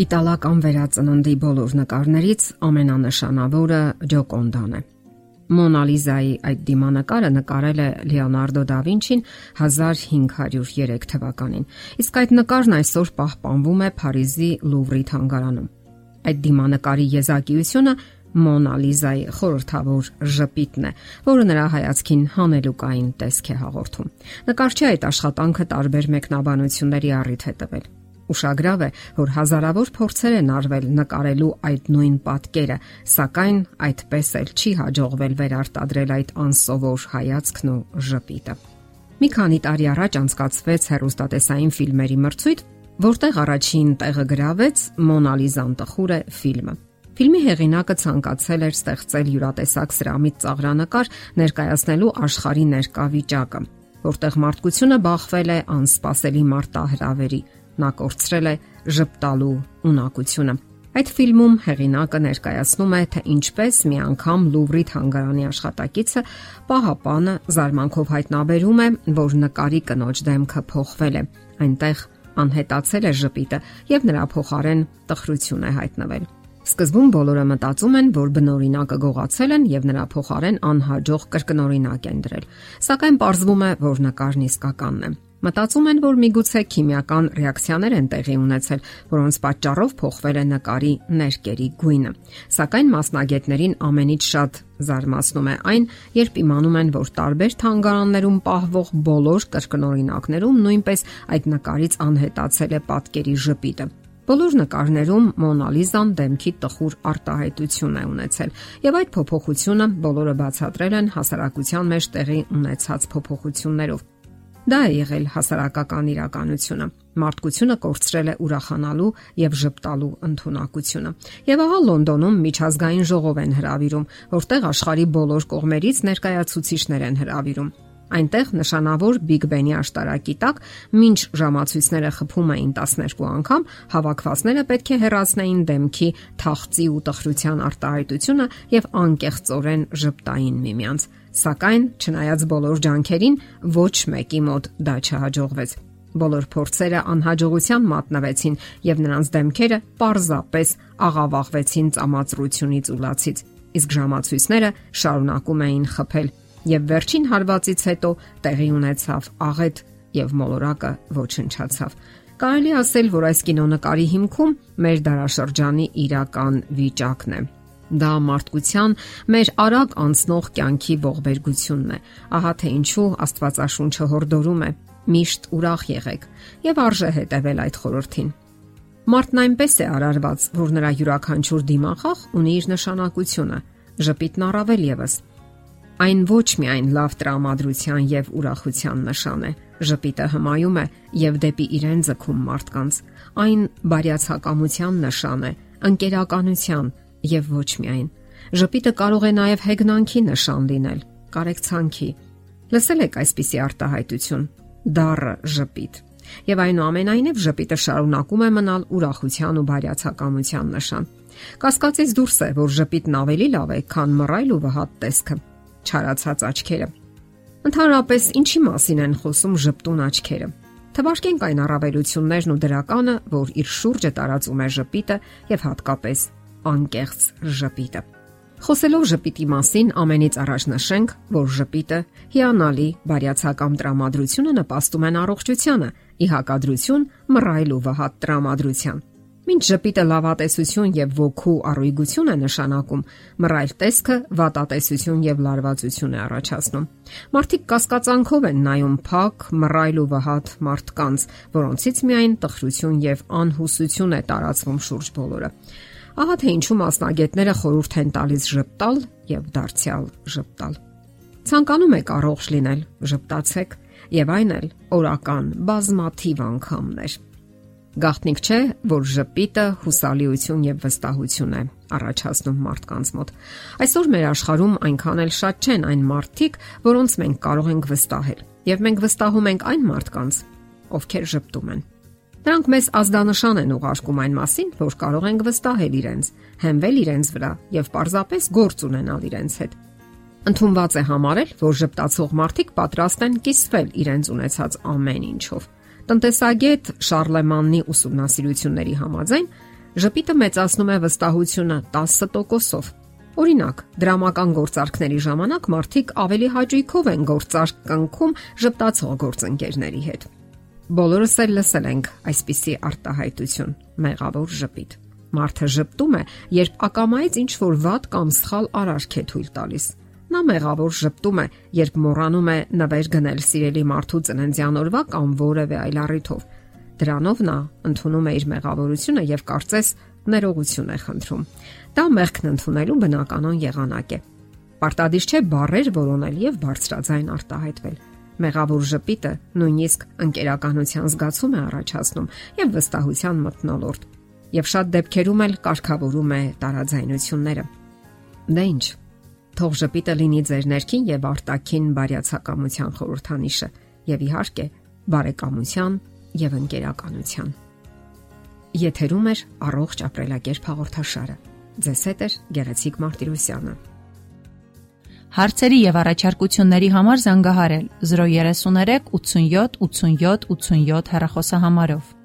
Իտալական վերածննդի բոլոր նկարներից ամենանշանավորը Ջոկոնդան է։ Մոնալիզայի այդ դիմանկարը նկարել է Լեոնարդո դա Վինչին 1503 թվականին։ Իսկ այդ նկարն այսօր պահպանվում է Փարիզի Լուվրի թանգարանում։ Այդ դիմանկարի եզակիությունը Մոնալիզայի խորթավոր ժպիտն է, որը նրա հայացքին հանելուկային տեսք է հաղորդում։ Նկարչի այդ աշխատանքը տարբեր մեկնաբանությունների առիթ է տվել Ուշագրավ է, որ հազարավոր փորձեր են արվել նկարելու այդ նույն պատկերը, սակայն այդպես էլ չի հաջողվել վերարտադրել այդ անսովոր հայացքն ու ժպիտը։ Մի քանի տարի առաջ անցկացվեց հերոստատեսային ֆիլմերի մրցույթ, որտեղ առաջին տեղը գրավեց Մոնալիզան տխուրը ֆիլմը։ Ֆիլմի հեղինակը ցանկացել էր ստեղծել յուրատեսակ սրամիտ ծաղրանկար ներկայացնելու աշխարհի ներկա վիճակը, որտեղ մարդկությունը բախվել է անսպասելի մարտահրավերի, նա կորցրել է ճպտալու ունակությունը։ Այդ ֆիլմում հեղինակը ներկայացնում է, թե ինչպես մի անգամ Լուվրի թանգարանի աշխատակիցը պահապանը զարմանքով հայտնաբերում է, որ նկարի կնոջ դեմքը փոխվել է։ Այնտեղ անհետացել է ժպիտը եւ նրա փոխարեն տխրություն է հայտնվել։ Սկզբում բոլորը մտածում են, որ բնօրինակը գողացել են եւ նրա փոխարեն անհաջող կրկնօրինակ են դրել։ Սակայն ողջվում է, որ նկարն իսկականն է։ Մտածում են, որ միգուցե քիմիական ռեակցիաներ են տեղի ունեցել, որոնց պատճառով փոխվել է նկարի ներկերի գույնը։ Սակայն մասնագետներին ամենից շատ զարմացնում է այն, երբ իմանում են, որ տարբեր թանգարաններում պահվող բոլոր կրկնօրինակներում նույնպես այդ նկարից անհետացել է պատկերի ժպիտը։ Բոլոր նկարներում Մոնալիզան դեմքի տխուր արտահայտություն է ունեցել, եւ այդ փոփոխությունը բոլորը բացատրել են հասարակության մեջ տեղի ունեցած փոփոխություններով։ Դա է եղել հասարակական իրականությունը։ Մարդկությունը կորցրել է ուրախանալու եւ ճպտալու ընտունակությունը։ Եվ ահա Լոնդոնում միջազգային ժողով են հրավիրում, որտեղ աշխարի բոլոր կողմերից ներկայացուցիչներ են հրավիրում։ Այնտեղ նշանավոր Big Ben-ի աշտարակի տակ, ինչ ժամացույցները խփում էին 12 անգամ, հավաքվածները պետք է հեռացնեին դեմքի թախծի ու տխրության արտահայտությունը եւ անկեղծորեն ճպտային միմյանց։ Սակայն, չնայած բոլոր ջանքերին, ոչ մեկի մոտ դա չհաջողվեց։ Բոլոր փորձերը անհաջողության մատնվեցին եւ նրանց դեմքերը պարզապես աղավաղվեցին ծամածրությունից ու լացից։ Իսկ ժամացույցները շարունակում էին խփել եւ վերջին հարվածից հետո տեղի ունեցավ աղետ եւ մոլորակը ոչնչացավ։ Կարելի ասել, որ այս կինոնկարի հիմքում մեր դարաշրջանի իրական վիճակն է։ Դա մարդկության մեր արագ անցնող կյանքի ողբերգությունն է։ Ահա թե ինչու Աստվածաշունչը հորդորում է. միշտ ուրախ եղեք եւ արժե հետևել այդ խորհրդին։ Մարդն այնպես է արարված, որ նրա յուրաքանչյուր դիմախախ ունի իր նշանակությունը։ Ժպիտն առավել եւս Այն ոչ միայն լավ տրամադրության եւ ուրախության նշան է։ Ժպիտը հմայում է եւ դեպի իրեն ձգում մարդկանց։ Այն բարյացակամության նշան է, ընկերականության եւ ոչ միայն։ Ժպիտը կարող է նաեւ հեգնանքի նշան լինել, կարեկցանքի։ Լսել եք այսպիսի արտահայտություն՝ դառը ժպիտ։ Եվ այնուամենայնիվ ժպիտը շարունակում է մնալ ուրախության ու բարյացակամության նշան։ Կասկածից դուրս է, որ ժպիտն ավելի լավ է, քան մռայլ ու վհատ տեսքը չարացած աչքերը։ Ընդհանրապես, ինչի մասին են խոսում ճպտուն աչքերը։ Թվարկենք այն առավելություններն ու դրականը, որ իր շուրջը տարածում է ժպիտը եւ հատկապես անկեղծ ժպիտը։ Խոսելով ժպիտի մասին, ամենից առաջ նշենք, որ ժպիտը հիանալի բարյացակամ տրամադրությունը նպաստում են առողջությանը՝ ի հակադրություն մռայլ ու վհատ տրամադրության։ Մինչ ժպիտը լավատեսություն եւ ոգու առույգություն է նշանակում, մռայլ տեսքը վատատեսություն եւ լարվածություն է առաջացնում։ Մարդիկ կասկածանքով են նայում փակ, մռայլ ու վհատ մարդկանց, որոնցից միայն տխրություն եւ անհուսություն է տարածվում շուրջ բոլորը։ Ահա թե ինչու մասնագետները խորհուրդ են տալիս ճպտալ եւ դարձյալ ճպտալ։ Ցանկանում եք առողջ լինել, ճպտացեք եւ այն էլ օրական բազմաթիվ անգամներ։ Գաղտնիք չէ, որ ժպիտը հուսալիություն եւ վստահություն է առաջացնում մարդկանց մոտ։ Այսօր մեր աշխարհում այնքան էլ շատ չեն այն մարդիկ, որոնց մենք կարող ենք վստահել։ Եվ մենք վստահում ենք այն մարդկանց, ովքեր ժպտում են։ Նրանք մեզ ազդանշան են ուղարկում այն մասին, որ կարող ենք վստահել իրենց, հենվել իրենց վրա եւ պարզապես գործ ունենալ իրենց հետ։ Ընթումված է համարել, որ ժպտացող մարդիկ պատրաստ են կիսվել իրենց ունեցած ամեն ինչով Տնտեսագետ Շարլեմաննի ուսումնասիրությունների համաձայն Ժպիտը մեծացնում է վստահությունը 10%-ով։ Օրինակ, դրամական գործարքների ժամանակ մարդիկ ավելի հաճույքով են գործարք կնքում ժպտացող գործընկերների հետ։ Բոլորս էլ լսել ենք այսպիսի արտահայտություն՝ մեղավոր ժպիտ։ Մարդը ժպտում է, երբ ակամայից ինչ որ վատ կամ սխալ արարք է թույլ տալիս։ Նա մեղավոր ժպտում է, երբ մոռանում է նվեր գնել սիրելի մարդու ծննդյան օրվա կամ որևէ այլ առիթով։ Դրանով նա ընդունում է իր մեղավորությունը եւ կարծես ներողություն է խնդրում։ Դա մեղքն ընդունելու բնականon եղանակ է։ Պարտադիր չէ բարեր որոնել եւ բարձրաձայն արտահայտվել։ Մեղավոր ժպիտը նույնիսկ ընկերականության զգացում է առաջացնում եւ վստահության մտնոլորտ։ Եվ շատ դեպքերում էլ կարգավորում է տարաձայնությունները։ Դե ինչ, Թող ժպիտը լինի ձեր ներքին եւ արտաքին բարյացակամության խորհրդանիշը եւ իհարկե բարեկամության եւ ընկերականության։ Եթերում է առողջ ապրելակերպ հաղորդաշարը։ Ձեզ հետ է Գեղեցիկ Մարտիրոսյանը։ Հարցերի եւ առաջարկությունների համար զանգահարել 033 87 87 87 հեռախոսահամարով։